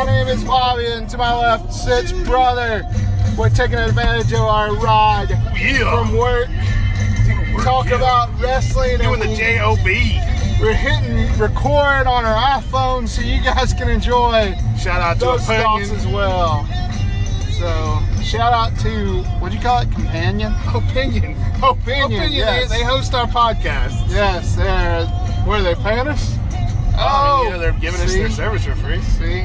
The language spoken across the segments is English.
My name is Bobby, and to my left sits brother. We're taking advantage of our ride Yeah. from work. Talk Yeah. about wrestling and Doing the J-O-B. we're hitting record on our iPhone so you guys can enjoy Shout out to those thoughts Opinion. as well. So shout out to what do you call it? Companion? Opinion. Opinion. Opinion. yes. They, they host our podcast. yes, they're where are they paying us? Oh, yeah, oh, they're giving us see? their service for free. See?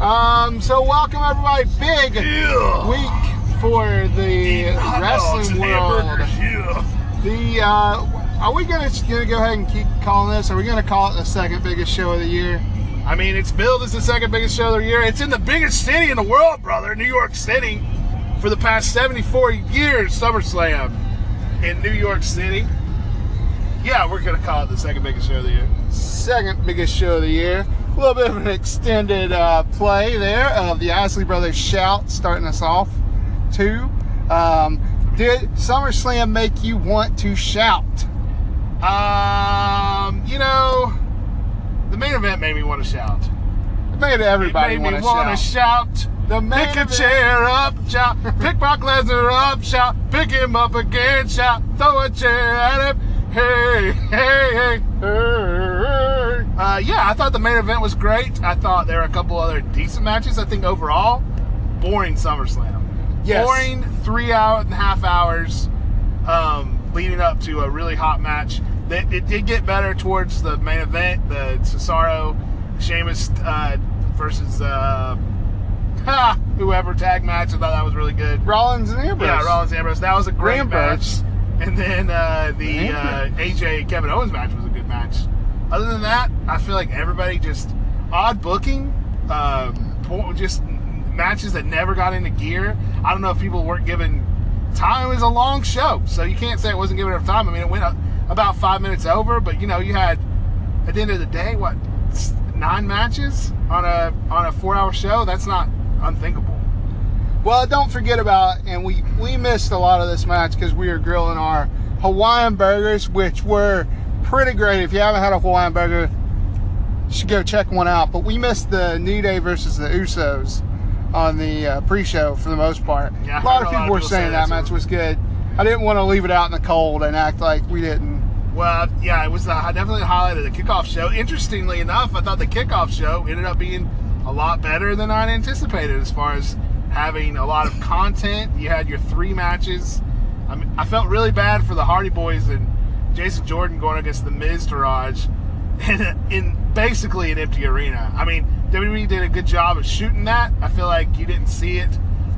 Um, so welcome everybody. Big Yeah. week for the wrestling world. Yeah. The uh, are we gonna gonna go ahead and keep calling this? Are we gonna call it the second biggest show of the year? I mean, it's billed as the second biggest show of the year. It's in the biggest city in the world, brother, New York City. For the past 74 years, SummerSlam in New York City. Yeah, we're gonna call it the second biggest show of the year. second biggest show of the year. A little bit of an extended uh, play there of the Isley Brothers shout starting us off. Two. Um, did SummerSlam make you want to shout? Um, you know, the main event made me want to shout. It made everybody it made want me to want shout. to shout. The main Pick a chair up, shout. Pick Brock Lesnar up, shout. Pick him up again, shout. Throw a chair at him. Hey, Hey, hey, hey. Uh, yeah, I thought the main event was great. I thought there were a couple other decent matches. I think overall, boring SummerSlam. Yes. Boring three hour and a half hours um, leading up to a really hot match. It, it did get better towards the main event, the Cesaro, Sheamus uh, versus uh, ha, whoever tag match. I thought that was really good. Rollins and Ambrose. Yeah, Rollins and Ambrose. That was a great Ambrose. match. And then uh, the uh, AJ Kevin Owens match was a good match. Other than that, I feel like everybody just odd booking, um, just matches that never got into gear. I don't know if people weren't given time. It was a long show, so you can't say it wasn't given enough time. I mean, it went about five minutes over, but you know, you had at the end of the day, what nine matches on a on a four hour show? That's not unthinkable. Well, don't forget about, and we we missed a lot of this match because we were grilling our Hawaiian burgers, which were pretty great. If you haven't had a Hawaiian burger, you should go check one out. But we missed the New Day versus the Usos on the uh, pre-show for the most part. Yeah, a lot of lot people of were people say saying that that, match was good. I didn't want to leave it out in the cold and act like we didn't. Well, yeah, it was the, definitely the highlight of the kickoff show. Interestingly enough, I thought the kickoff show ended up being a lot better than I anticipated as far as having a lot of content. You had your three matches. I, mean, I felt really bad for the Hardy Boys and Jason Jordan going against the Miztourage in, in basically an empty arena. I mean, WWE did a good job of shooting that. I feel like you didn't see it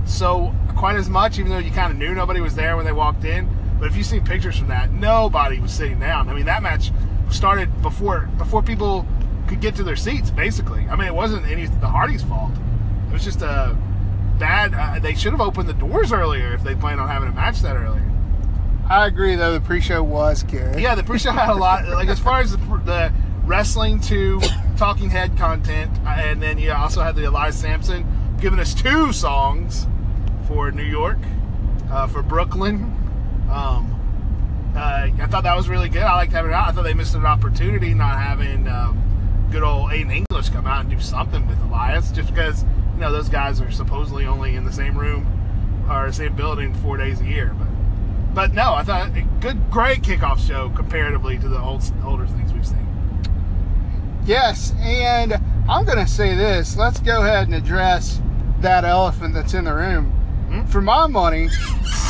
so quite as much, even though you kind of knew nobody was there when they walked in. But if you see pictures from that, nobody was sitting down. I mean, that match started before before people could get to their seats. Basically, I mean, it wasn't any the Hardys' fault. It was just a bad. Uh, they should have opened the doors earlier if they planned on having a match that earlier. I agree, though the pre-show was good. Yeah, the pre-show had a lot. Like as far as the, the wrestling to talking head content, and then you also had the Elias Samson giving us two songs for New York, uh, for Brooklyn. Um, uh, I thought that was really good. I liked having it out. I thought they missed an opportunity not having um, good old Aiden English come out and do something with Elias, just because you know those guys are supposedly only in the same room or same building four days a year, but. But no, I thought a good, great kickoff show comparatively to the old, older things we've seen. Yes, and I'm going to say this. Let's go ahead and address that elephant that's in the room. Hmm? For my money,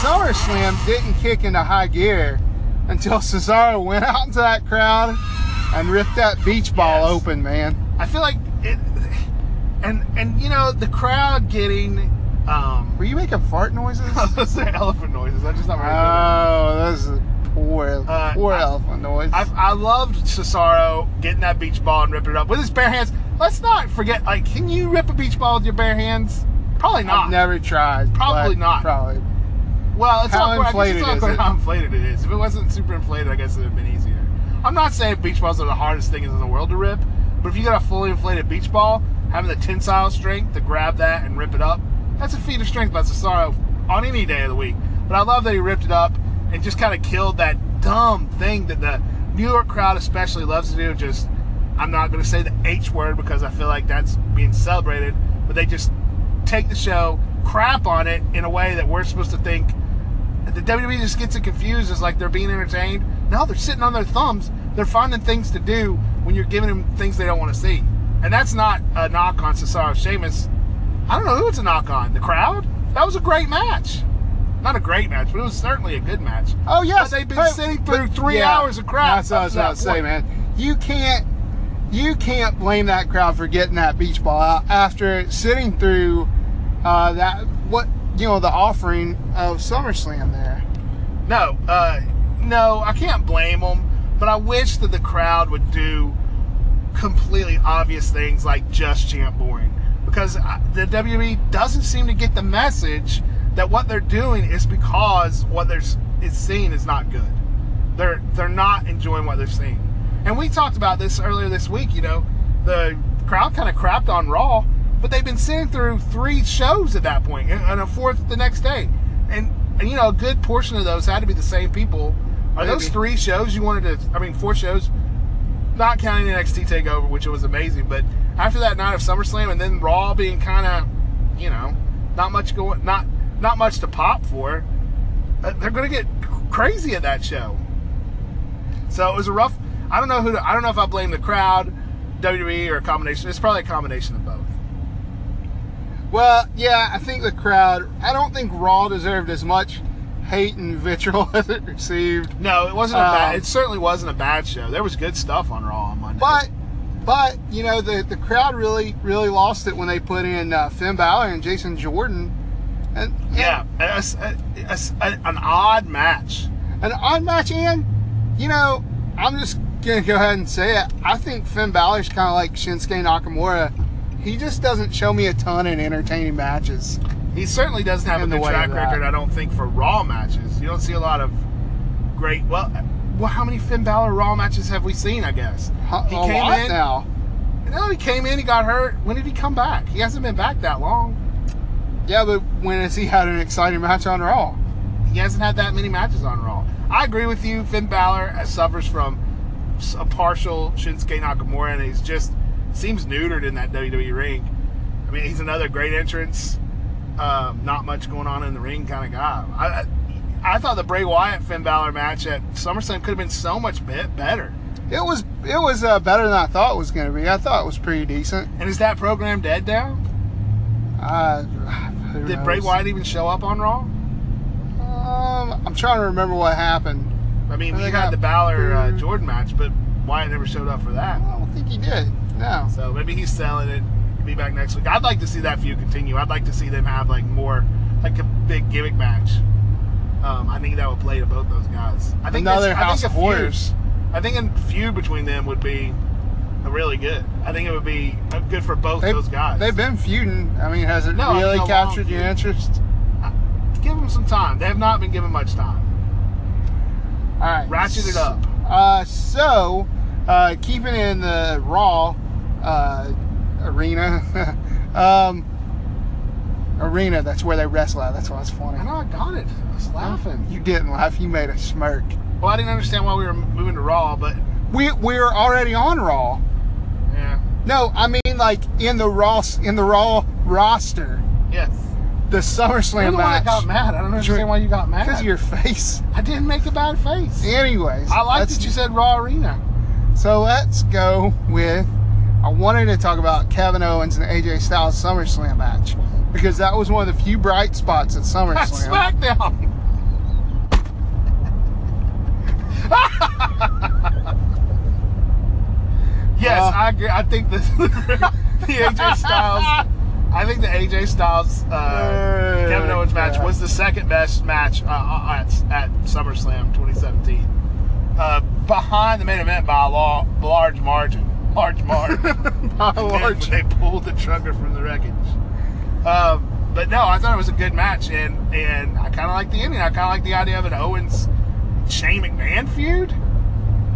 SummerSlam didn't kick into high gear until Cesaro went out into that crowd and ripped that beach ball Yes. open, man. I feel like it, and and you know the crowd getting, um, Were you making fart noises? I was say elephant noises. I just not very good. oh, those are poor, Uh, poor I- elephant noise. I, I loved Cesaro getting that beach ball and ripping it up with his bare hands. Let's not forget, like, can you rip a beach ball with your bare hands? Probably not. I've never tried. Probably not. Probably. Well, it's How guess inflated it's is it? how inflated it is. If it wasn't super inflated, I guess it would have been easier. I'm not saying beach balls are the hardest thing in the world to rip, but if you got a fully inflated beach ball, having the tensile strength to grab that and rip it up, that's a feat of strength by Cesaro on any day of the week. But I love that he ripped it up and just kind of killed that dumb thing that the New York crowd especially loves to do. Just I'm not going to say the H word because I feel like that's being celebrated, but they just take the show, crap on it in a way that we're supposed to think. The WWE just gets it confused as like they're being entertained. No, they're sitting on their thumbs. They're finding things to do when you're giving them things they don't want to see. And that's not a knock on Cesaro Sheamus. I don't know who it's a knock on. The crowd? That was a great match. Not a great match, but it was certainly a good match. Oh yes, But they've been But- sitting through three yeah, hours of crap. That's what I was about to say, man. You can't, you can't blame that crowd for getting that beach ball out after sitting through uh, that what you know the offering of SummerSlam there. No, uh, no, I can't blame them, but I wish that the crowd would do completely obvious things like just chant boring because the WWE doesn't seem to get the message that what they're doing is because what they're is seeing is not good. They're they're not enjoying what they're seeing, and we talked about this earlier this week. You know, the crowd kind of crapped on Raw, but they've been sitting through three shows at that point, and a fourth the next day, and and you know a good portion of those had to be the same people. Are those three shows you wanted to? I mean, four shows, not counting the NXT Takeover, which was amazing. But after that night of SummerSlam, and then Raw being kind of, you know, not much going, not not much to pop for, uh, they're going to get crazy at that show. So it was a rough. I don't know who. To, I don't know if I blame the crowd, WWE, or a combination. It's probably a combination of both. Well, yeah, I think the crowd. I don't think Raw deserved as much hate and vitriol as it received. No, it wasn't a bad. Um, It certainly wasn't a bad show. There was good stuff on Raw on Monday. But, but you know, the the crowd really really lost it when they put in uh, Finn Balor and Jason Jordan, and, and yeah, a- a- a- a- an odd match. an odd match. And you know, I'm just gonna go ahead and say it. I think Finn Balor's kind of like Shinsuke Nakamura. He just doesn't show me a ton in entertaining matches. He certainly doesn't have In a good way track record. I don't think for Raw matches. You don't see a lot of great. Well, well, how many Finn Balor Raw matches have we seen? I guess he a came lot in. now. No, he came in. He got hurt. When did he come back? He hasn't been back that long. Yeah, but when has he had an exciting match on Raw? He hasn't had that many matches on Raw. I agree with you. Finn Balor uh, suffers from a partial Shinsuke Nakamura, and he's just seems neutered in that WWE ring. I mean, he's another great entrance. Um, not much going on in the ring kind of guy. I, I I thought the Bray Wyatt Finn Balor match at SummerSlam could have been so much bit better. It was it was uh, better than I thought it was going to be. I thought it was pretty decent. And is that program dead now? Uh, Did Bray? Wyatt even show up on Raw? Um, I'm trying to remember what happened. I mean, I we had I- the Balor uh. Jordan match, but Wyatt never showed up for that. I don't think he did. No. So maybe he's selling it. Be back next week. I'd like to see that feud continue. I'd like to see them have like more, like a big gimmick match. Um, I think that would play to both those guys. I think Another this- I House think of a feud- Horrors. I think a feud between them would be really good. I think it would be uh, good for both They've, those guys. they've been feuding. I mean, has it No, really long captured your interest? Give them some time. They have not been given much time. All right. Ratchet it up. Uh, so, uh, keeping in the Raw uh, arena, um, arena. That's where they wrestle at. That's why it's funny. I know I got it. I was laughing. You didn't laugh. You made a smirk. Well, I didn't understand why we were moving to Raw, but We we're already on Raw. yeah, No, I mean like in the Raw in the Raw roster, yes. the You're SummerSlam the one that got mad. I don't understand why you got mad. Because of your face. I didn't make a bad face. Anyways, I like that you said Raw Arena. So let's go with. I wanted to talk about Kevin Owens and AJ Styles SummerSlam match because that was one of the few bright spots at SummerSlam. SmackDown. yes, Uh, I agree. I think the, the AJ Styles. I think the AJ Styles uh, Kevin Owens match yeah. was the second best match uh, uh, at, at SummerSlam 2017, uh, behind the main event by a large margin. Large margin. By a large- when they pulled the trucker from the wreckage. Um, but no, I thought it was a good match, and and I kind of like the ending. I kind of like the idea of an Owens Shane McMahon feud,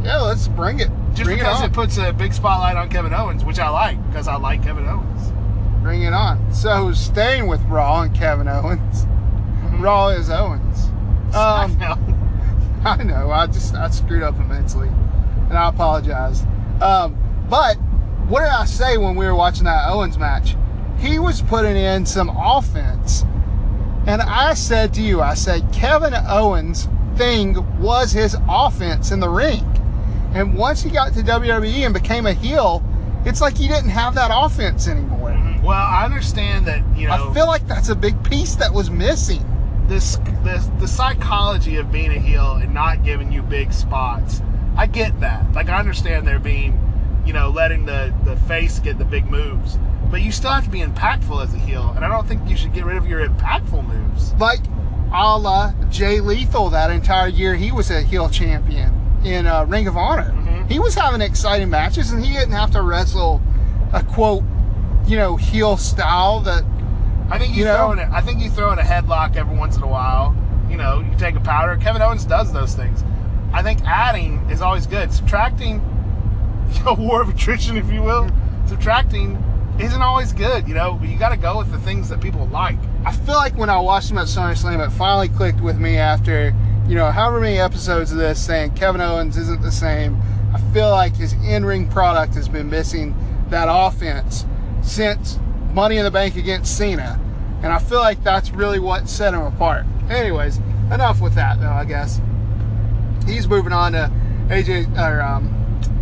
Yeah, let's bring it. just bring because it, it, puts a big spotlight on Kevin Owens, which I like because I like Kevin Owens. Bring it on. So staying with Raw and Kevin Owens. Mm-hmm. Raw is Owens. Um, SmackDown. I know. I just I screwed up immensely, and I apologize. Um, but what did I say when we were watching that Owens match? He was putting in some offense, and I said to you, I said Kevin Owens' thing was his offense in the ring, and once he got to WWE and became a heel, it's like he didn't have that offense anymore. well, I understand that you know I feel like that's a big piece that was missing. this, this the psychology of being a heel and not giving you big spots. I get that. Like I understand there being, you know, letting the the face get the big moves, but you still have to be impactful as a heel, and I don't think you should get rid of your impactful moves. like a la Jay Lethal that entire year he was a heel champion in uh, Ring of Honor. Mhm. He was having exciting matches and he didn't have to wrestle a quote, you know, heel style that I think you, You know? throw in a, I think you throw in a headlock every once in a while. You know, you take a powder. Kevin Owens does those things. I think adding is always good. Subtracting, a war of attrition, if you will. Subtracting isn't always good. You know, but you got to go with the things that people like. I feel like when I watched him at SummerSlam, it finally clicked with me after, you know, however many episodes of this saying Kevin Owens isn't the same. I feel like his in-ring product has been missing that offense since Money in the Bank against Cena. And I feel like that's really what set him apart. Anyways, enough with that though, I guess. He's moving on to AJ or um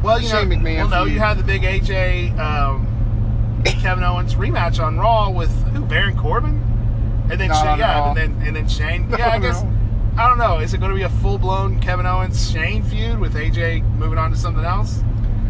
Well, you Shane know, McMahon well, no, you had the big AJ um, Kevin Owens rematch on Raw with who? Baron Corbin, and then Shane, yeah, and then and then Shane. Yeah, I No, guess no. I don't know. Is it going to be a full blown Kevin Owens Shane feud with AJ moving on to something else?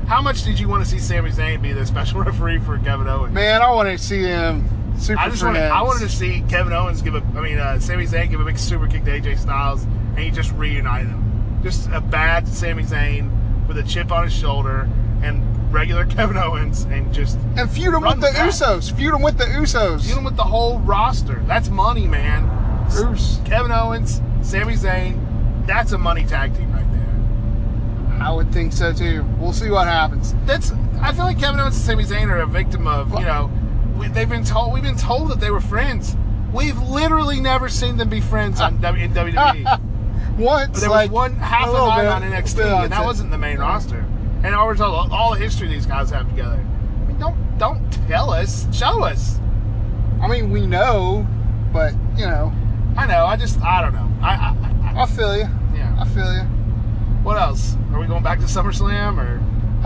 How much did you want to see Sami Zayn be the special referee for Kevin Owens? man, I want to see him. super I just wanted, I wanted to see Kevin Owens give a, I mean, uh, Sami Zayn give a big super kick to AJ Styles, and he just reunite them. Just a bad Sami Zayn with a chip on his shoulder, and regular Kevin Owens, and just and feud him with the back. Usos. Feud him with the Usos. feud him with the whole roster. That's money, man. Bruce. Kevin Owens, Sami Zayn, that's a money tag team right there. I would think so too. We'll see what happens. That's. I feel like Kevin Owens and Sami Zayn are a victim of you know, we, they've been told we've been told that they were friends. We've literally never seen them be friends on in WWE. Once, There like was one half a a little on NXT, on and that t- wasn't the main roster. And all, all the history these guys have together. I mean, don't don't tell us, show us. I mean, we know, but you know, I know. I just I don't know. I, I, I I feel you. yeah. I feel you. What else? Are we going back to SummerSlam or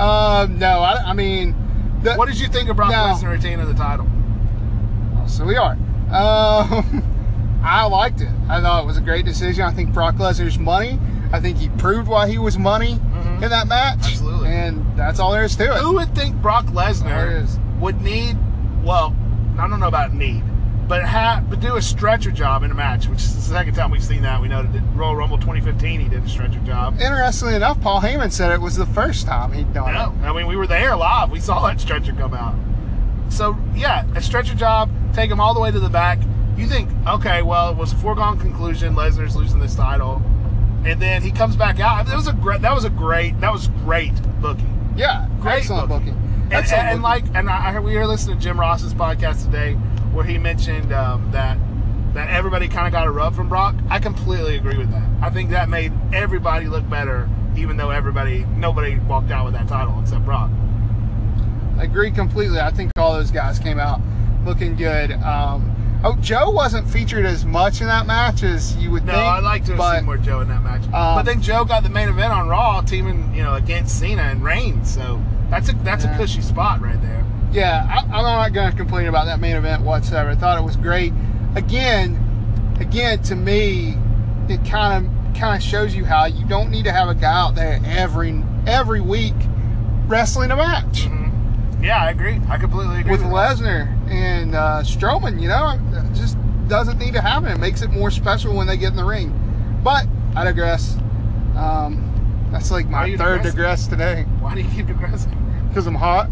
Um, no, I, I mean, the, what did you think of Brock No. Lesnar retaining the title? So we are. Um, I liked it. I thought it was a great decision. I think Brock Lesnar's money. I think he proved why he was money Mhm. in that match. Absolutely. And that's all there is to it. Who would think Brock Lesnar would need? Well, I don't know about need, but ha but do a stretcher job in a match, which is the second time we've seen that. We know that at Royal Rumble 2015 he did a stretcher job. Interestingly enough, Paul Heyman said it was the first time he'd done No, I mean we were there live. We saw that stretcher come out. So yeah, a stretcher job, take him all the way to the back. You think, okay, well, it was a foregone conclusion. Lesnar's losing this title, and then he comes back out. That was a great. That was a great. That was great booking. Yeah, Great excellent booking. booking. And, and, and like, and I heard we were listening to Jim Ross's podcast today, where he mentioned um, that that everybody kind of got a rub from Brock. I completely agree with that. I think that made everybody look better, even though everybody, nobody walked out with that title except Brock. I agree completely. I think all those guys came out looking good. Um, oh, Joe wasn't featured as much in that match as you would No, think. I'd like to have but, seen more Joe in that match. Um, but then Joe got the main event on Raw, teaming you know against Cena and Reigns. So that's a that's Yeah. a cushy spot right there. Yeah, I, I'm not going to complain about that main event whatsoever. I thought it was great. Again, again, to me, it kind of kind of shows you how you don't need to have a guy out there every every week wrestling a match. Mhm. Yeah, I agree. I completely agree with with. Lesnar and uh, Strowman, you know, just doesn't need to happen. It makes it more special when they get in the ring. But I digress. Um, that's like my third digress today Why do you keep digressing? because I'm hot.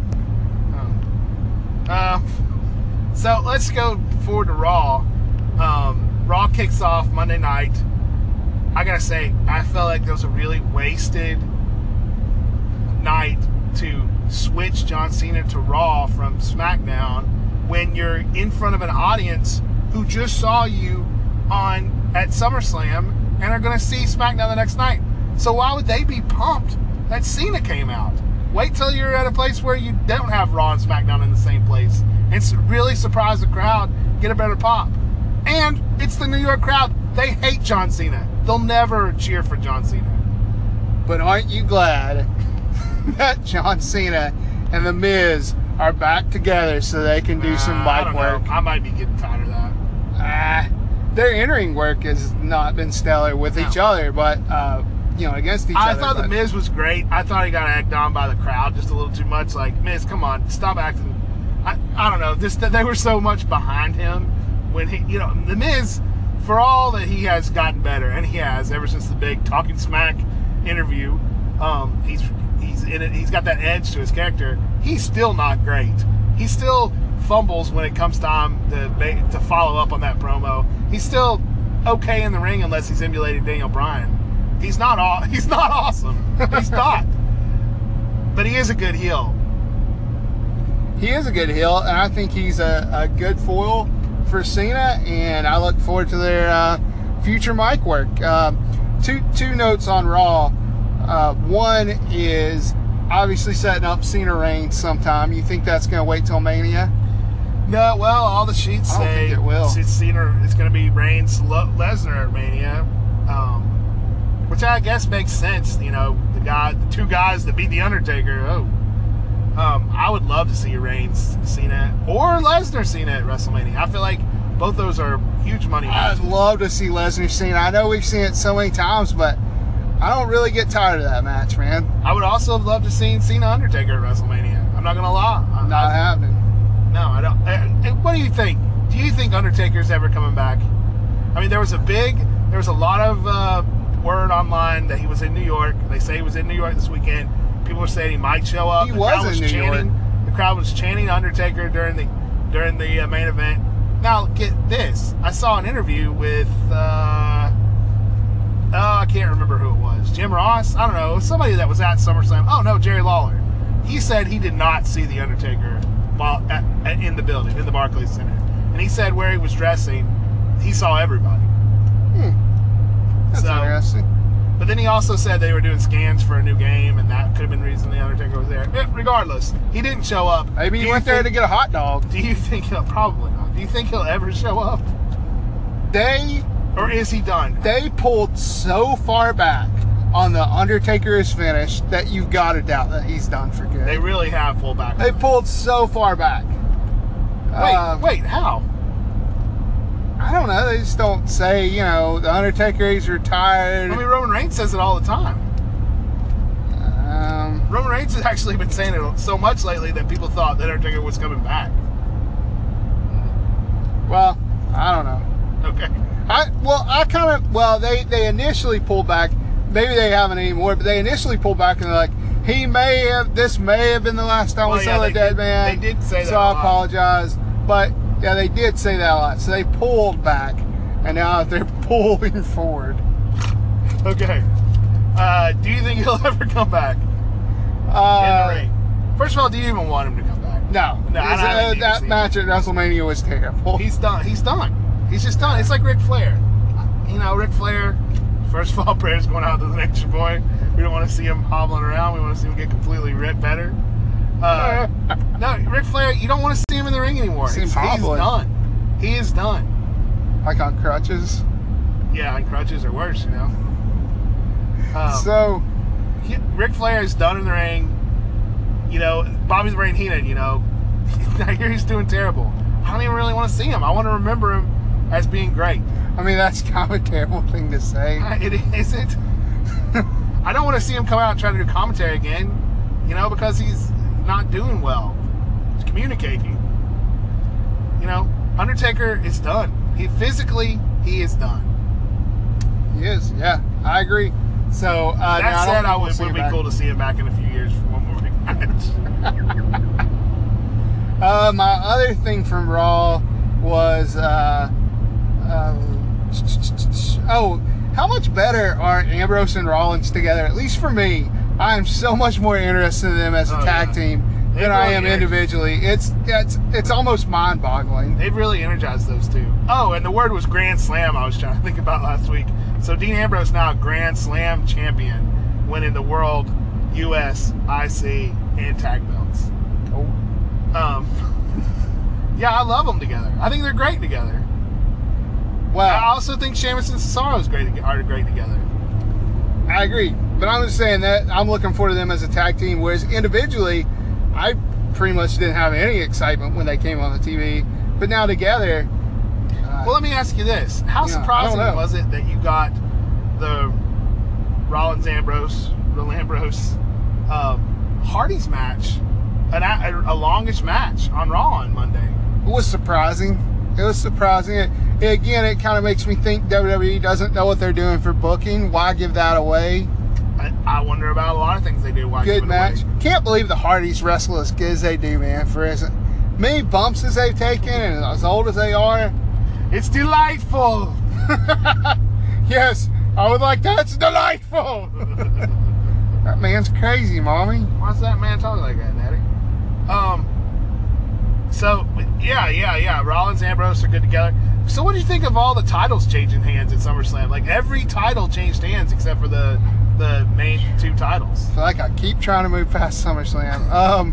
Oh. Um, so let's go forward to Raw. Um, Raw kicks off Monday night. I gotta say, I felt like there was a really wasted night to switch John Cena to Raw from SmackDown when you're in front of an audience who just saw you on at SummerSlam and are going to see SmackDown the next night. So why would they be pumped that Cena came out? Wait till you're at a place where you don't have Raw and SmackDown in the same place and really surprise the crowd, get a better pop. And it's the New York crowd. They hate John Cena. They'll never cheer for John Cena. But aren't you glad that John Cena and The Miz are back together so they can do some Uh, I work? know. I might be getting tired of that. Ah, their entering work has not been stellar with each other, but uh, you know against each I other. I thought the but- Miz was great. I thought he got egged on by the crowd just a little too much. Like Miz, come on, stop acting. I, I don't know. That they were so much behind him when he, you know, the Miz, for all that he has gotten better, and he has ever since the big talking smack interview. Um, he's he's in it. He's got that edge to his character. He's still not great. He still fumbles when it comes time to to follow up on that promo. He's still okay in the ring unless he's emulating Daniel Bryan. He's not aw- he's not awesome. He's not. but he is a good heel. he is a good heel, and I think he's a, a good foil for Cena, and I look forward to their uh, future mic work. Uh, two two notes on Raw. Uh, one is obviously setting up Cena Reigns sometime. You think that's going to wait till Mania? No, well, all the sheets I don't say think it will. it's Cena. It's going to be Reigns Lo- Lesnar at Mania, um, which I guess makes sense. You know, the guy, the two guys that beat the Undertaker. Oh, um, I would love to see Reigns Cena or Lesnar Cena at WrestleMania. I feel like both those are huge money I'd love to see Lesnar Cena. I know we've seen it so many times, but I don't really get tired of that match, man. I would also have loved to see Cena Undertaker at WrestleMania. I'm not gonna lie. I'm Not I- happening. No, I don't. Uh, uh, what do you think? Do you think Undertaker's ever coming back? I mean, there was a big, there was a lot of uh, word online that he was in New York. They say he was in New York this weekend. People were saying he might show up. He the was crowd in New chanting. The crowd was chanting Undertaker during the during the uh, main event. Now get this. I saw an interview with. Uh, oh, I can't remember who it was. Jim Ross? I don't know. Somebody that was at SummerSlam. Oh no, Jerry Lawler. He said he did not see the Undertaker while at, at, in the building in the Barclays Center, and he said where he was dressing, he saw everybody. That's So- interesting. But then he also said they were doing scans for a new game, and that could have been the reason the Undertaker was there. Eh, regardless, he didn't show up. Maybe he went there to get a hot dog. Do you think he'll probably not? Do you think he'll ever show up, They or is he done? they pulled so far back on the Undertaker is finished that you've got to doubt that he's done for good. They really have pulled back. They pulled so far back. wait, Um, wait, how? I don't know. They just don't say, you know, the Undertaker he's retired. I mean, Roman Reigns says it all the time. um, Roman Reigns has actually been saying it so much lately that people thought that Undertaker was coming back. well, I don't know. Okay. I well, I kind of well, they they initially pulled back. Maybe they haven't anymore, but they initially pulled back and they're like, he may have this may have been the last time Well, we yeah, saw the dead did- man. they did say that So I apologize, but yeah, they did say that a lot. So they pulled back, and now they're pulling forward. Okay. Uh, do you think he'll ever come back Uh. First of all, do you even want him to come back? No, No, uh, that match at WrestleMania was terrible. He's done. He's done. He's just done. It's like Ric Flair. You know, Ric Flair. First of all, prayers going out to the Nature Boy. We don't want to see him hobbling around. We want to see him get completely ripped better. Uh, no, Ric Flair. You don't want to see him in the ring anymore. He's, he's done. He is done. like on crutches. Yeah, and crutches are worse. You know. Um, so he, Ric Flair is done in the ring. You know, Bobby the Brain Heenan. You know, I hear he's doing terrible. I don't even really want to see him. I want to remember him as being great. I mean, that's kind of a terrible thing to say. It isn't. I don't want to see him come out and try to do commentary again, you know, because he's not doing well. He's communicating. You know, Undertaker is done. He physically, he is done. He is, yeah, I agree. So uh, That said, don't I would, see would be back. cool to see him back in a few years for one more match. Uh, my other thing from Raw was, uh, uh, oh, how much better are Ambrose and Rollins together? At least for me, I am so much more interested in them as a Oh, tag yeah. team than I am individually. It's it's it's almost mind-boggling. They've really energized those two. Oh, and the word was Grand Slam. I was trying to think about last week. So Dean Ambrose now Grand Slam champion, winning the World, U.S., IC, and tag belts. Um, yeah, I love them together. I think they're great together. I also think Sheamus and Cesaro is great are great together. I agree. But I'm just saying that I'm looking forward to them as a tag team. Whereas individually, I pretty much didn't have any excitement when they came on the TV. But now together, uh, Well, let me ask you this: How Yeah, I surprising know. was it that you got the Rollins Ambrose, Real Ambrose, uh, Hardy's match, an, a, a longish match on Raw on Monday? it was surprising. It was surprising. It, again, it kind of makes me think WWE doesn't know what they're doing for booking. Why give that away? I, I wonder about a lot of things they do. Why give Good it match. away. Can't believe the Hardys wrestle as good as they do, man. For as many bumps as they've taken and as old as they are, It's delightful. yes, I would like that's delightful. that man's crazy, mommy. Why's that man talking like that, Daddy? Um. So yeah, yeah, yeah. Rollins, and Ambrose are good together. So what do you think of all the titles changing hands at SummerSlam? Like every title changed hands except for the the main two titles. I feel like I keep trying to move past SummerSlam. Um,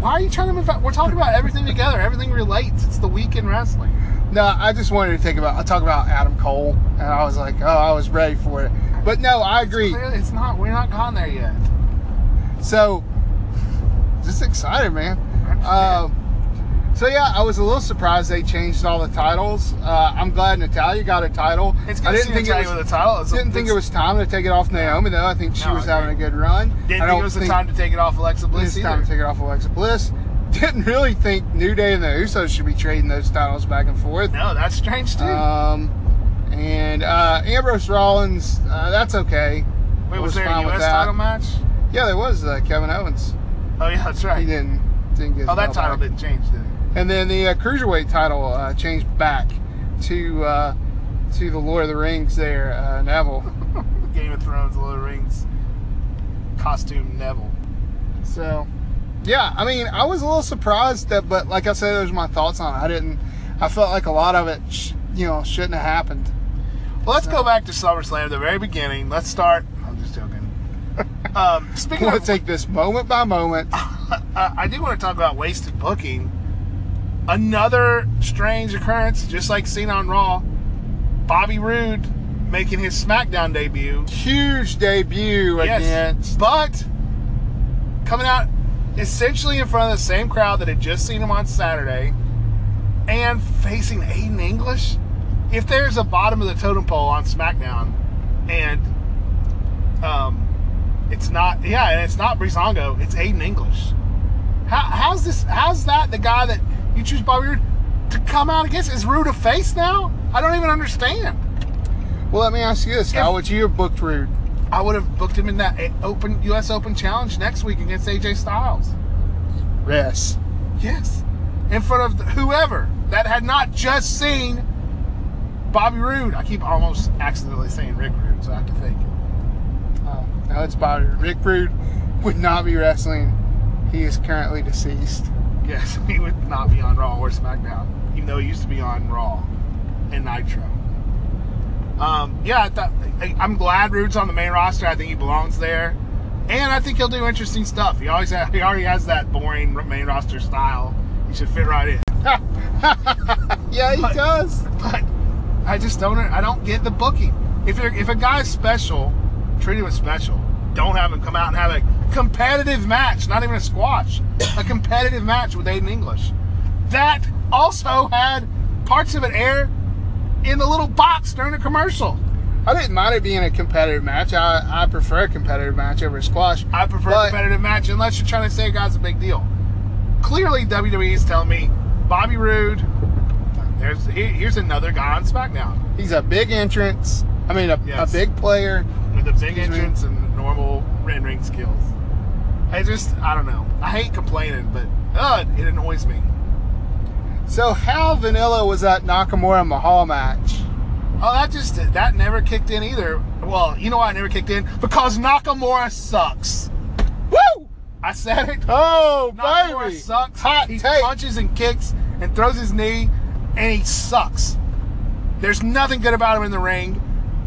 Why are you trying to move? out? We're talking about everything together. Everything relates. It's the week in wrestling. no, I just wanted to think about. I talk about Adam Cole, and I was like, oh, I was ready for it. But no, I agree. Clearly, it's not. We're not gone there yet. So, just excited, man. Um, so yeah, I was a little surprised they changed all the titles. Uh, I'm glad Natalya got a title. It's I good to didn't see think it was. with a title. It's, Didn't think it was time to take it off Naomi though. I think she No, was I having a good run. Didn't I think it was the think time to take it off Alexa Bliss it's time to take it off Alexa Bliss. Didn't really think New Day and the Usos should be trading those titles back and forth. No, that's strange too. Um, and uh, Ambrose Rollins, uh, that's okay. Wait, I was there a U.S. that. title match? Yeah, there was uh, Kevin Owens. Oh yeah, that's He right. didn't didn't get. Oh, that title back. didn't change, did it? And then the uh, cruiserweight title uh, changed back to uh, to the Lord of the Rings. There, uh, Neville. Game of Thrones, Lord of the Rings, costume Neville. So, yeah, I mean, I was a little surprised that, but like I said, those are my thoughts on it. I didn't. I felt like a lot of it, sh- you know, shouldn't have happened. Well, let's go back to SummerSlam, the very beginning. Let's start. I'm just joking. Um, I speaking want of, to take this moment by moment. uh, I do want to talk about wasted booking. Another strange occurrence, just like seen on Raw. Bobby Roode making his SmackDown debut. Huge debut Yes, against. but coming out essentially in front of the same crowd that had just seen him on Saturday, and facing Aiden English. If there's a bottom of the totem pole on SmackDown, and um, it's not, yeah, and it's not Breezango, it's Aiden English. How, how's this? How's that the guy that you choose Bobby Roode to come out against? Is Roode a face now? I don't even understand. Well, let me ask you this: How would you have booked Roode? I would have booked him in that open U.S. Open challenge next week against AJ Styles. Yes. Yes, in front of whoever that had not just seen Bobby Roode. I keep almost accidentally saying Rick Rude, so I have to think. Oh, uh, no, it's Bobby. Rick Rude would not be wrestling. He is currently deceased. Yes, he would not be on Raw or SmackDown, even though he used to be on Raw and Nitro. Um, yeah, I thought, I, I'm glad Roode's on the main roster. I think he belongs there, and I think he'll do interesting stuff. He always ha he already has that boring main roster style. He should fit right in. Yeah, he But- does. But I just don't. I don't get the booking. If you're, if a guy's special, treat him as special. Don't have him come out and have a competitive match, not even a squash, a competitive match with Aiden English. That also had parts of it air in the little box during a commercial. I didn't mind it being a competitive match. I, I prefer a competitive match over a squash. I prefer a competitive match unless you're trying to say a guy's a big deal. Clearly, WWE is telling me Bobby Roode. There's here- here's another guy on SmackDown. He's a big entrance. I mean, a, Yes. a big player. with a big entrance and normal ring ring skills. I just, I don't know. I hate complaining, but uh, it annoys me. So how vanilla was that Nakamura Mahal match? Oh, that just that never kicked in either. Well, you know why it never kicked in? Because Nakamura sucks. Woo! I said it. Oh, Nakamura baby. sucks. Hot he take. punches and kicks and throws his knee, and he sucks. There's nothing good about him in the ring.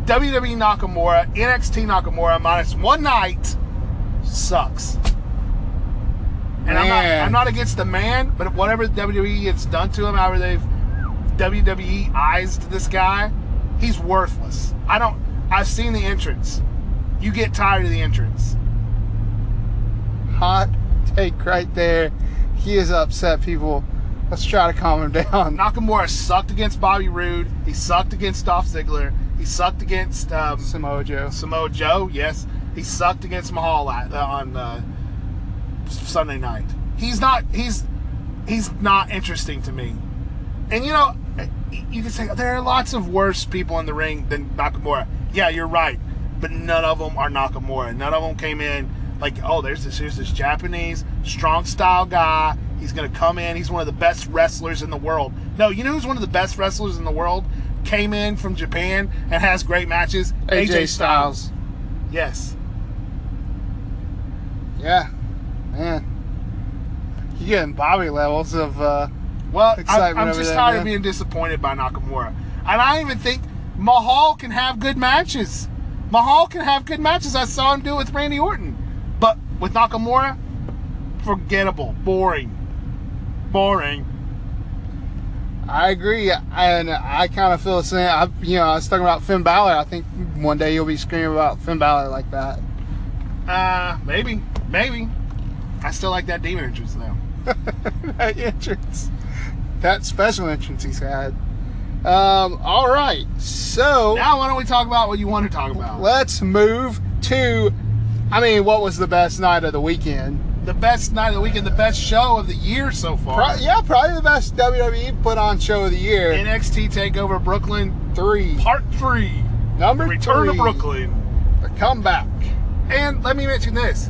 WWE Nakamura, NXT Nakamura, minus one night, sucks. And I'm not, I'm not against the man, but whatever WWE has done to him, however they've WWE eyes to this guy, he's worthless. I don't. I've seen the entrance. You get tired of the entrance. Hot take right there. He is upset, people. Let's try to calm him down. Nakamura sucked against Bobby Roode. He sucked against Dolph Ziggler. He sucked against um, Samoa Joe. Samoa Joe. Yes, he sucked against Mahal uh, on uh, Sunday night. He's not. He's he's not interesting to me. And you know, you can say there are lots of worse people in the ring than Nakamura. Yeah, you're right, but none of them are Nakamura. None of them came in like, oh, there's this here's this Japanese strong style guy. He's gonna come in. He's one of the best wrestlers in the world. No, you know who's one of the best wrestlers in the world? Came in from Japan and has great matches. AJ Styles. Yes. Yeah, man. You're getting Bobby levels of uh, Well, I'm, I'm over just there, tired man. of being disappointed by Nakamura. And I even think Mahal can have good matches. Mahal can have good matches. I saw him do it with Randy Orton. But with Nakamura, forgettable, boring. Boring. I agree, and I kind of feel the same. I, you know, I was talking about Finn Balor. I think one day you'll be screaming about Finn Balor like that. Uh, maybe. Maybe. I still like that demon entrance, though. that entrance, that special entrance he's had. Um, all right, so Now, why don't we talk about what you want to talk about? let's move to. I mean, what was the best night of the weekend? The best night of the weekend, the best show of the year so far. Pro- yeah, probably the best WWE put on show of the year. NXT TakeOver Brooklyn, Three, Part 3. number The Return three, to Brooklyn. the comeback. And let me mention this.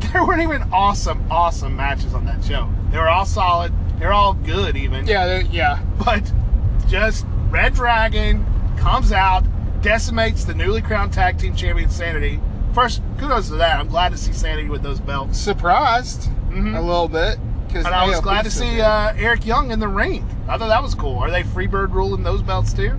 There weren't even awesome, awesome matches on that show. They were all solid. They're all good, even. Yeah, yeah. But just Red Dragon comes out, decimates the newly crowned tag team champion Sanity. First, kudos to that. I'm glad to see Sanity with those belts. Surprised Mhm. a little bit because And I was glad to see uh, Eric Young in the ring. I thought that was cool. Are they Freebird ruling those belts too?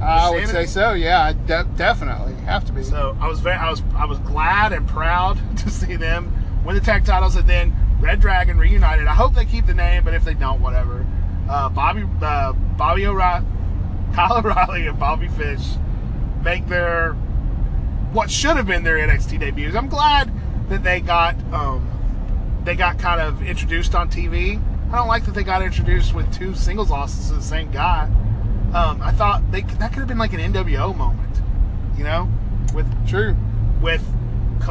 I would say so. Yeah, de- definitely have to be. So I was very, I was, I was glad and proud to see them win the tag titles, and then Red Dragon reunited. I hope they keep the name, but if they don't, whatever. Uh, Bobby, uh, Bobby O'Reilly, Kyle O'Reilly, and Bobby Fish make their what should have been their NXT debuts. I'm glad that they got, um, they got kind of introduced on TV. I don't like that they got introduced with two singles losses to the same guy. Um, I thought they that could have been like an NWO moment, you know, with True. with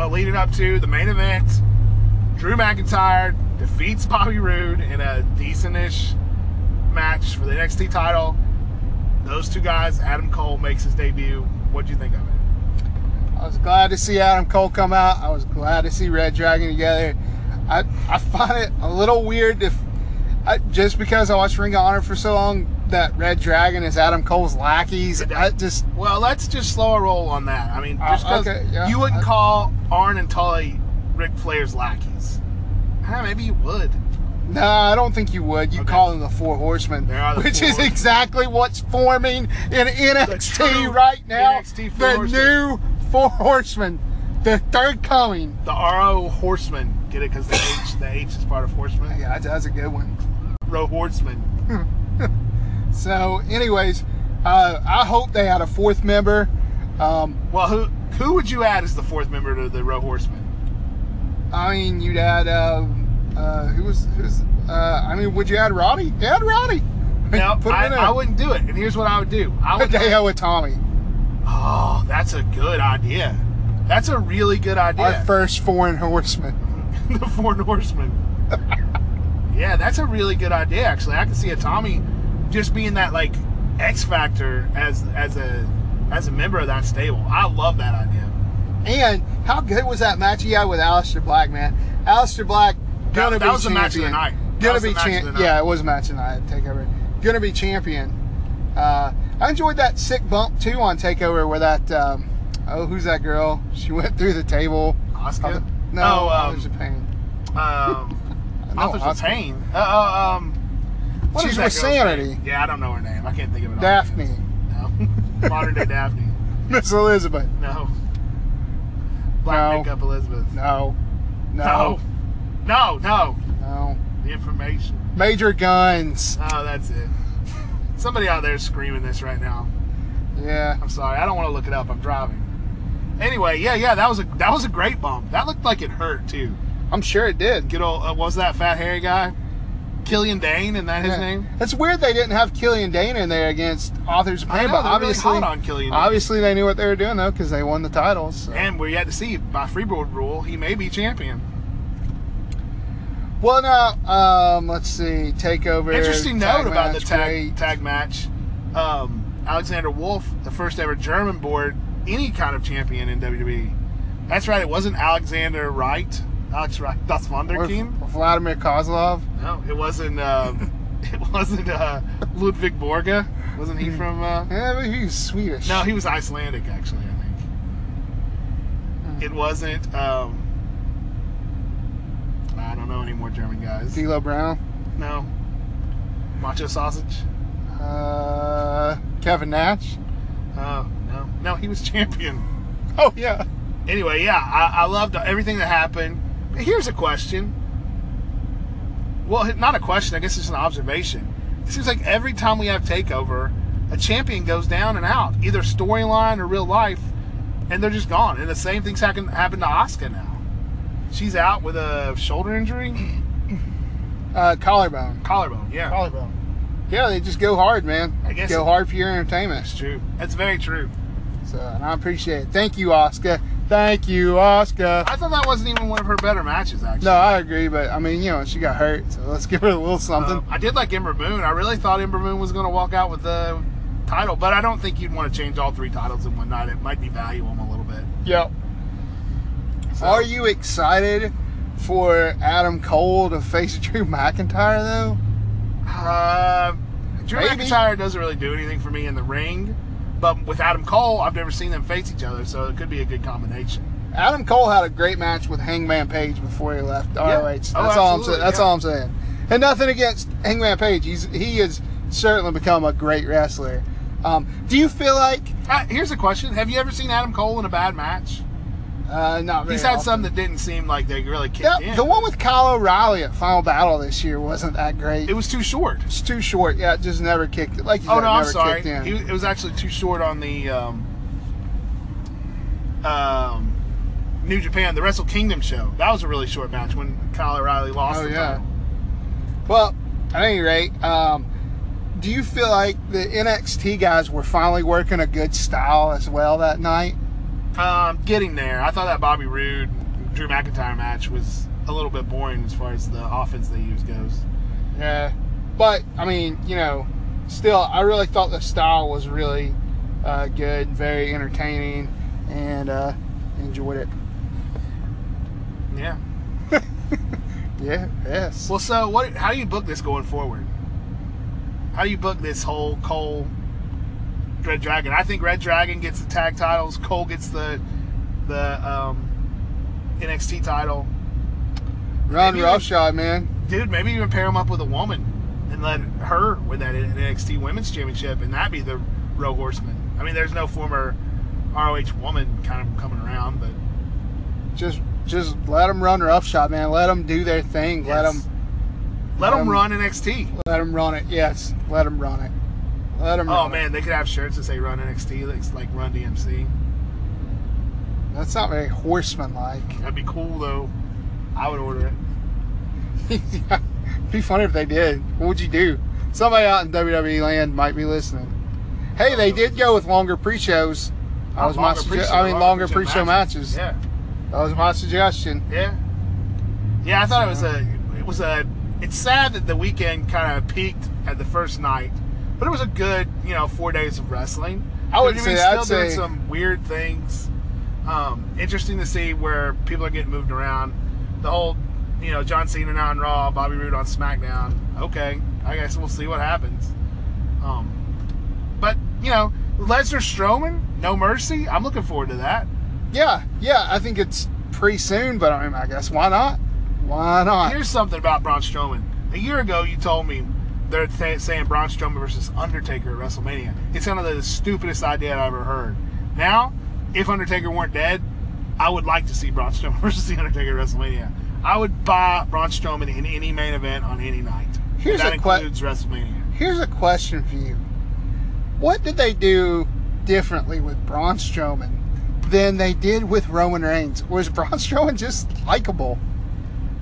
leading up to the main event. Drew McIntyre defeats Bobby Roode in a decentish match for the NXT title. Those two guys, Adam Cole makes his debut. What do you think of it? I was glad to see Adam Cole come out. I was glad to see Red Dragon together. I I find it a little weird if I, just because I watched Ring of Honor for so long that Red Dragon is Adam Cole's lackeys. I just Well, let's just slow a roll on that. I mean, Uh, okay, yeah. you wouldn't I- call Arn and Tully Ric Flair's lackeys. Ah, maybe you would. no, I don't think you would. You Okay. call them the Four Horsemen, the which Four is exactly what's forming in NXT right now. NXT the Horsemen. new Four Horsemen, the third coming. The RO Horsemen. Get it? Because the H, the H is part of Horseman. Yeah, that's, that's a good one. Ro Horseman. So, anyways, uh, I hope they had a fourth member. Um, Well, who who would you add as the fourth member to the ROH Horseman? I mean, you'd add uh, uh, who was who's uh, I mean, would you add Roddy? Add Roddy. No, Put I, in there. I wouldn't do it. And here's what I would do. I would. Hideo Itami, Oh, that's a good idea. That's a really good idea. our first foreign horseman. the Four Horsemen. yeah, that's a really good idea. Actually, I can see Itami just being that like X factor as as a as a member of that stable. I love that idea. And how good was that match he had with Aleister Black, man? Aleister Black gonna That- that be was champion. match of the night. Gonna be the match of champ. the night. Yeah, it was a match of the night. Takeover. Gonna be champion. Uh, I enjoyed that sick bump too on Takeover where that um, oh who's that girl? She went through the table. Asuka. No, Oh, um, Authors of Pain. Um, No, Authors of Asuka. Pain. Uh, uh, um, what She's with Sanity. name? Yeah, I don't know her name. I can't think of it. Daphne. No. Modern day Daphne. Miss Elizabeth. No. Black No. makeup Elizabeth. No. No. No. No, no. No. The information. Major Guns. Oh, that's it. Somebody out there is screaming this right now. Yeah. I'm sorry. I don't want to look it up. I'm driving. Anyway, yeah, yeah, that was a that was a great bump. That looked like it hurt too. I'm sure it did. Good old uh, was that fat hairy guy? Killian Dain, and that his Yeah. name? It's weird they didn't have Killian Dain in there against Authors of Pain, know, but really obviously, hot on Killian Dain. obviously they knew what they were doing though because they won the titles. so. And we're yet to see by Freebird rule, he may be champion. Well, now um, let's see. Takeover. Interesting note about the tag great. tag match. Um, Alexander Wolf, the first ever German board any kind of champion in WWE. That's right. It wasn't Alexander Wright. Alex Wright. Das Wunderkind. Vladimir Kozlov. No, it wasn't. Um, it wasn't uh, Ludwig Borga. Wasn't he from? Uh, Yeah, but he's Swedish. no, he was Icelandic actually. I think. It wasn't. Um, I don't know any more German guys. D'Lo Brown. No. Macho sausage. Uh, Kevin Nash. Oh no, no, he was champion. Oh yeah. Anyway, yeah, I, I loved everything that happened. Here's a question. Well, not a question. I guess it's an observation. It seems like every time we have takeover, a champion goes down and out, either storyline or real life, and they're just gone. And the same thing's happen happened to Asuka now. She's out with a shoulder injury, Uh, collarbone. collarbone. Yeah, Collarbone. Yeah, they just go hard, man. I guess go it- hard for your entertainment. that's true. That's very true. So, and I appreciate it. Thank you, Asuka. Thank you, Asuka. I thought that wasn't even one of her better matches, actually. No, I agree, but I mean, you know, she got hurt, so let's give her a little something. Um, I did like Ember Moon. I really thought Ember Moon was going to walk out with the title, but I don't think you'd want to change all three titles in one night. It might devalue them a little bit. yep. So- Are you excited for Adam Cole to face Drew McIntyre though? Uh, Drew Maybe. McIntyre doesn't really do anything for me in the ring, but with Adam Cole, I've never seen them face each other, so it could be a good combination. Adam Cole had a great match with Hangman Page before he left ROH. Oh, That's all I'm saying. That's yeah. all I'm saying. And nothing against Hangman Page. He's he has certainly become a great wrestler. Um, do you feel like Uh, here's a question: Have you ever seen Adam Cole in a bad match? Uh, not He's had often. some that didn't seem like they really kicked Yeah, in. the one with Kyle O'Reilly at Final Battle this year wasn't that great. it was too short. It's too short. Yeah, it just never kicked. It. Like Oh said, no, I'm sorry. He, it was actually too short on the um, um, New Japan, the Wrestle Kingdom show. That was a really short match when Kyle O'Reilly lost Oh, the yeah. title. Well, at any rate, um, do you feel like the NXT guys were finally working a good style as well that night? Um, getting there, I thought that Bobby Roode Drew McIntyre match was a little bit boring as far as the offense they use goes. Yeah, but I mean, you know, still, I really thought the style was really uh, good, very entertaining, and uh, enjoyed it. Yeah. Yeah, yes. Well, so what? How do you book this going forward? How do you book this whole Cole Red Dragon? I think Red Dragon gets the tag titles. Cole gets the the um, NXT title. Ron maybe- roughshod, man. Dude, maybe even pair him up with a woman and let her win that NXT Women's Championship, and that be the ROH Horseman. I mean, there's no former ROH woman kind of coming around, but Just, just let them run roughshod, man. Let them do their thing. Let them, let them Um, run NXT. let them run it. Yes, let them run it. Let them. Oh man, they could have shirts that say "Run NXT," like "Run DMC." that's not very horseman-like. That'd be cool though. I would order it. yeah. Be funny if they did. What would you do? Somebody out in WWE land might be listening. Hey, they did go with longer pre-shows. That was oh, my Longer I mean, longer pre-show pre-show matches. Yeah, That was my suggestion. yeah, yeah. I thought it was a. It was a. It's sad that the weekend kind of peaked at the first night, but it was a good, you know, four days of wrestling. I would say- still I'd doing say- some weird things. Um, interesting to see where people are getting moved around. The whole, you know, John Cena now on Raw, Bobby Roode on SmackDown. Okay, I guess we'll see what happens. Um, but you know, Lesnar Strowman, No Mercy. I'm looking forward to that. Yeah, yeah. I think it's pretty soon, but I mean, I guess why not? Why not? Here's something about Braun Strowman. A year ago, you told me they're th- saying Braun Strowman versus Undertaker at WrestleMania. It's kind of the stupidest idea I've ever heard. Now, if Undertaker weren't dead, I would like to see Braun Strowman versus the Undertaker at WrestleMania. I would buy Braun Strowman in any main event on any night. Here's that a que- includes WrestleMania. Here's a question for you. What did they do differently with Braun Strowman than they did with Roman Reigns? Was Braun Strowman just likable?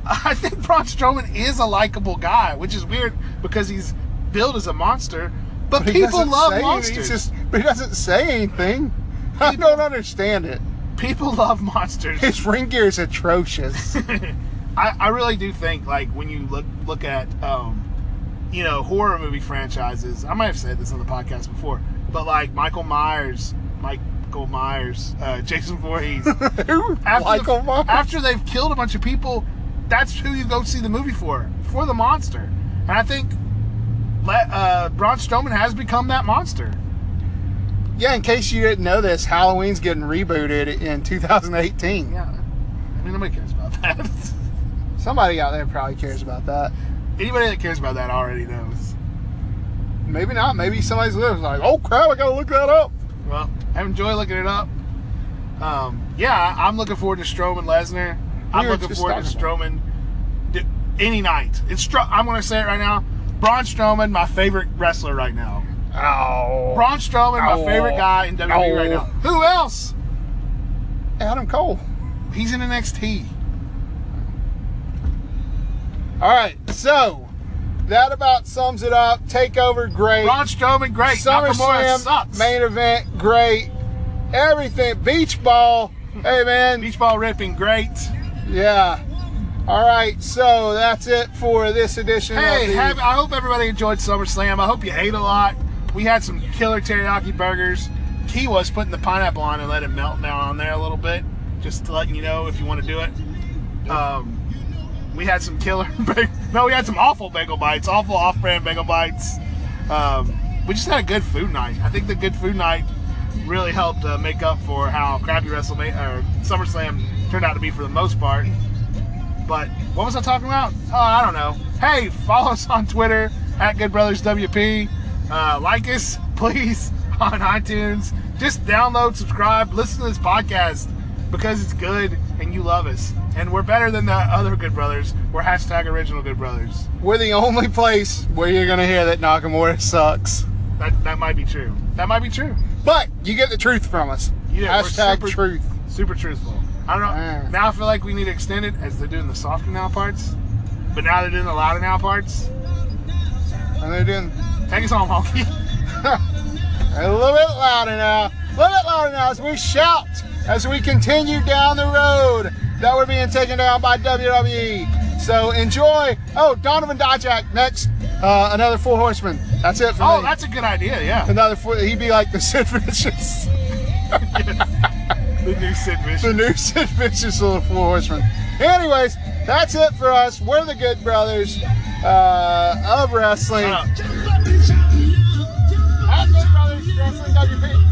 I think Braun Strowman is a likable guy, which is weird because he's billed as a monster. But, he people love monsters. Just, but he doesn't say anything. I don't understand it. People love monsters. His ring gear is atrocious. I, I really do think like when you look look at um, you know horror movie franchises. I might have said this on the podcast before, but like Michael Myers, Mike Michael Myers, uh, Jason Voorhees. After, Michael the- Myers? after they've killed a bunch of people, that's who you go see the movie for, for the monster. And I think let, uh, Braun Strowman has become that monster. Yeah, in case you didn't know this, Halloween's getting rebooted in 2018. Yeah, I mean nobody cares about that. Somebody out there probably cares about that. Anybody that cares about that already knows. Maybe not. Maybe somebody's lives like, oh crap, I gotta look that up. Well, I enjoy looking it up. Um, yeah, I'm looking forward to Strowman Lesnar. I'm We looking forward to Strowman any night. It's Stro- I'm going to say it right now. Braun Strowman, my favorite wrestler right now. Oh. Braun Strowman, my favorite guy in WWE right now. Who else? Adam Cole. He's in the NXT. All right, so that about sums it up. Takeover, great. Braun Strowman, great. SummerSlam sucks. main event, great. Everything, beach ball. Hey man, Beach ball ripping, great. Yeah. All right, so that's it for this edition. Hey, of the, have, I hope everybody enjoyed SummerSlam. I hope you ate a lot. We had some killer teriyaki burgers. Key was putting the pineapple on and let it melt down on there a little bit, just to letting you know if you want to do it. Um, we had some killer, no, we had some awful bagel bites, awful off-brand bagel bites. Um, we just had a good food night. I think the good food night really helped uh, make up for how crappy WrestleMania or SummerSlam turned out to be for the most part. But what was I talking about? Oh, I don't know. Hey, follow us on Twitter at Good Brothers WP. Uh, like us, please, on iTunes. Just download, subscribe, listen to this podcast because it's good and you love us. And we're better than the other Good Brothers. We're hashtag original Good Brothers. we're the only place where you're gonna hear that Nakamura sucks. That that might be true. That might be true. But you get the truth from us. Yeah, Hashtag super- truth. Super truthful. I don't know. Now I feel like we need to extend it as they're doing the softer now parts. But now they're doing the louder now parts. And they're doing Take us home, Honky. a little bit louder now. A little bit louder now as we shout as we continue down the road that we're being taken down by WWE. So enjoy. Oh, Donovan Dijak next. Uh, another four horsemen. That's it for Oh, me. that's a good idea. Yeah. another four. He'd be like the Sid Vicious, the new Sid Vicious. the new Sid Vicious little four horsemen. Anyways, that's it for us. We're the Good Brothers uh, of wrestling. Shut up. At Good Brothers Wrestling WP.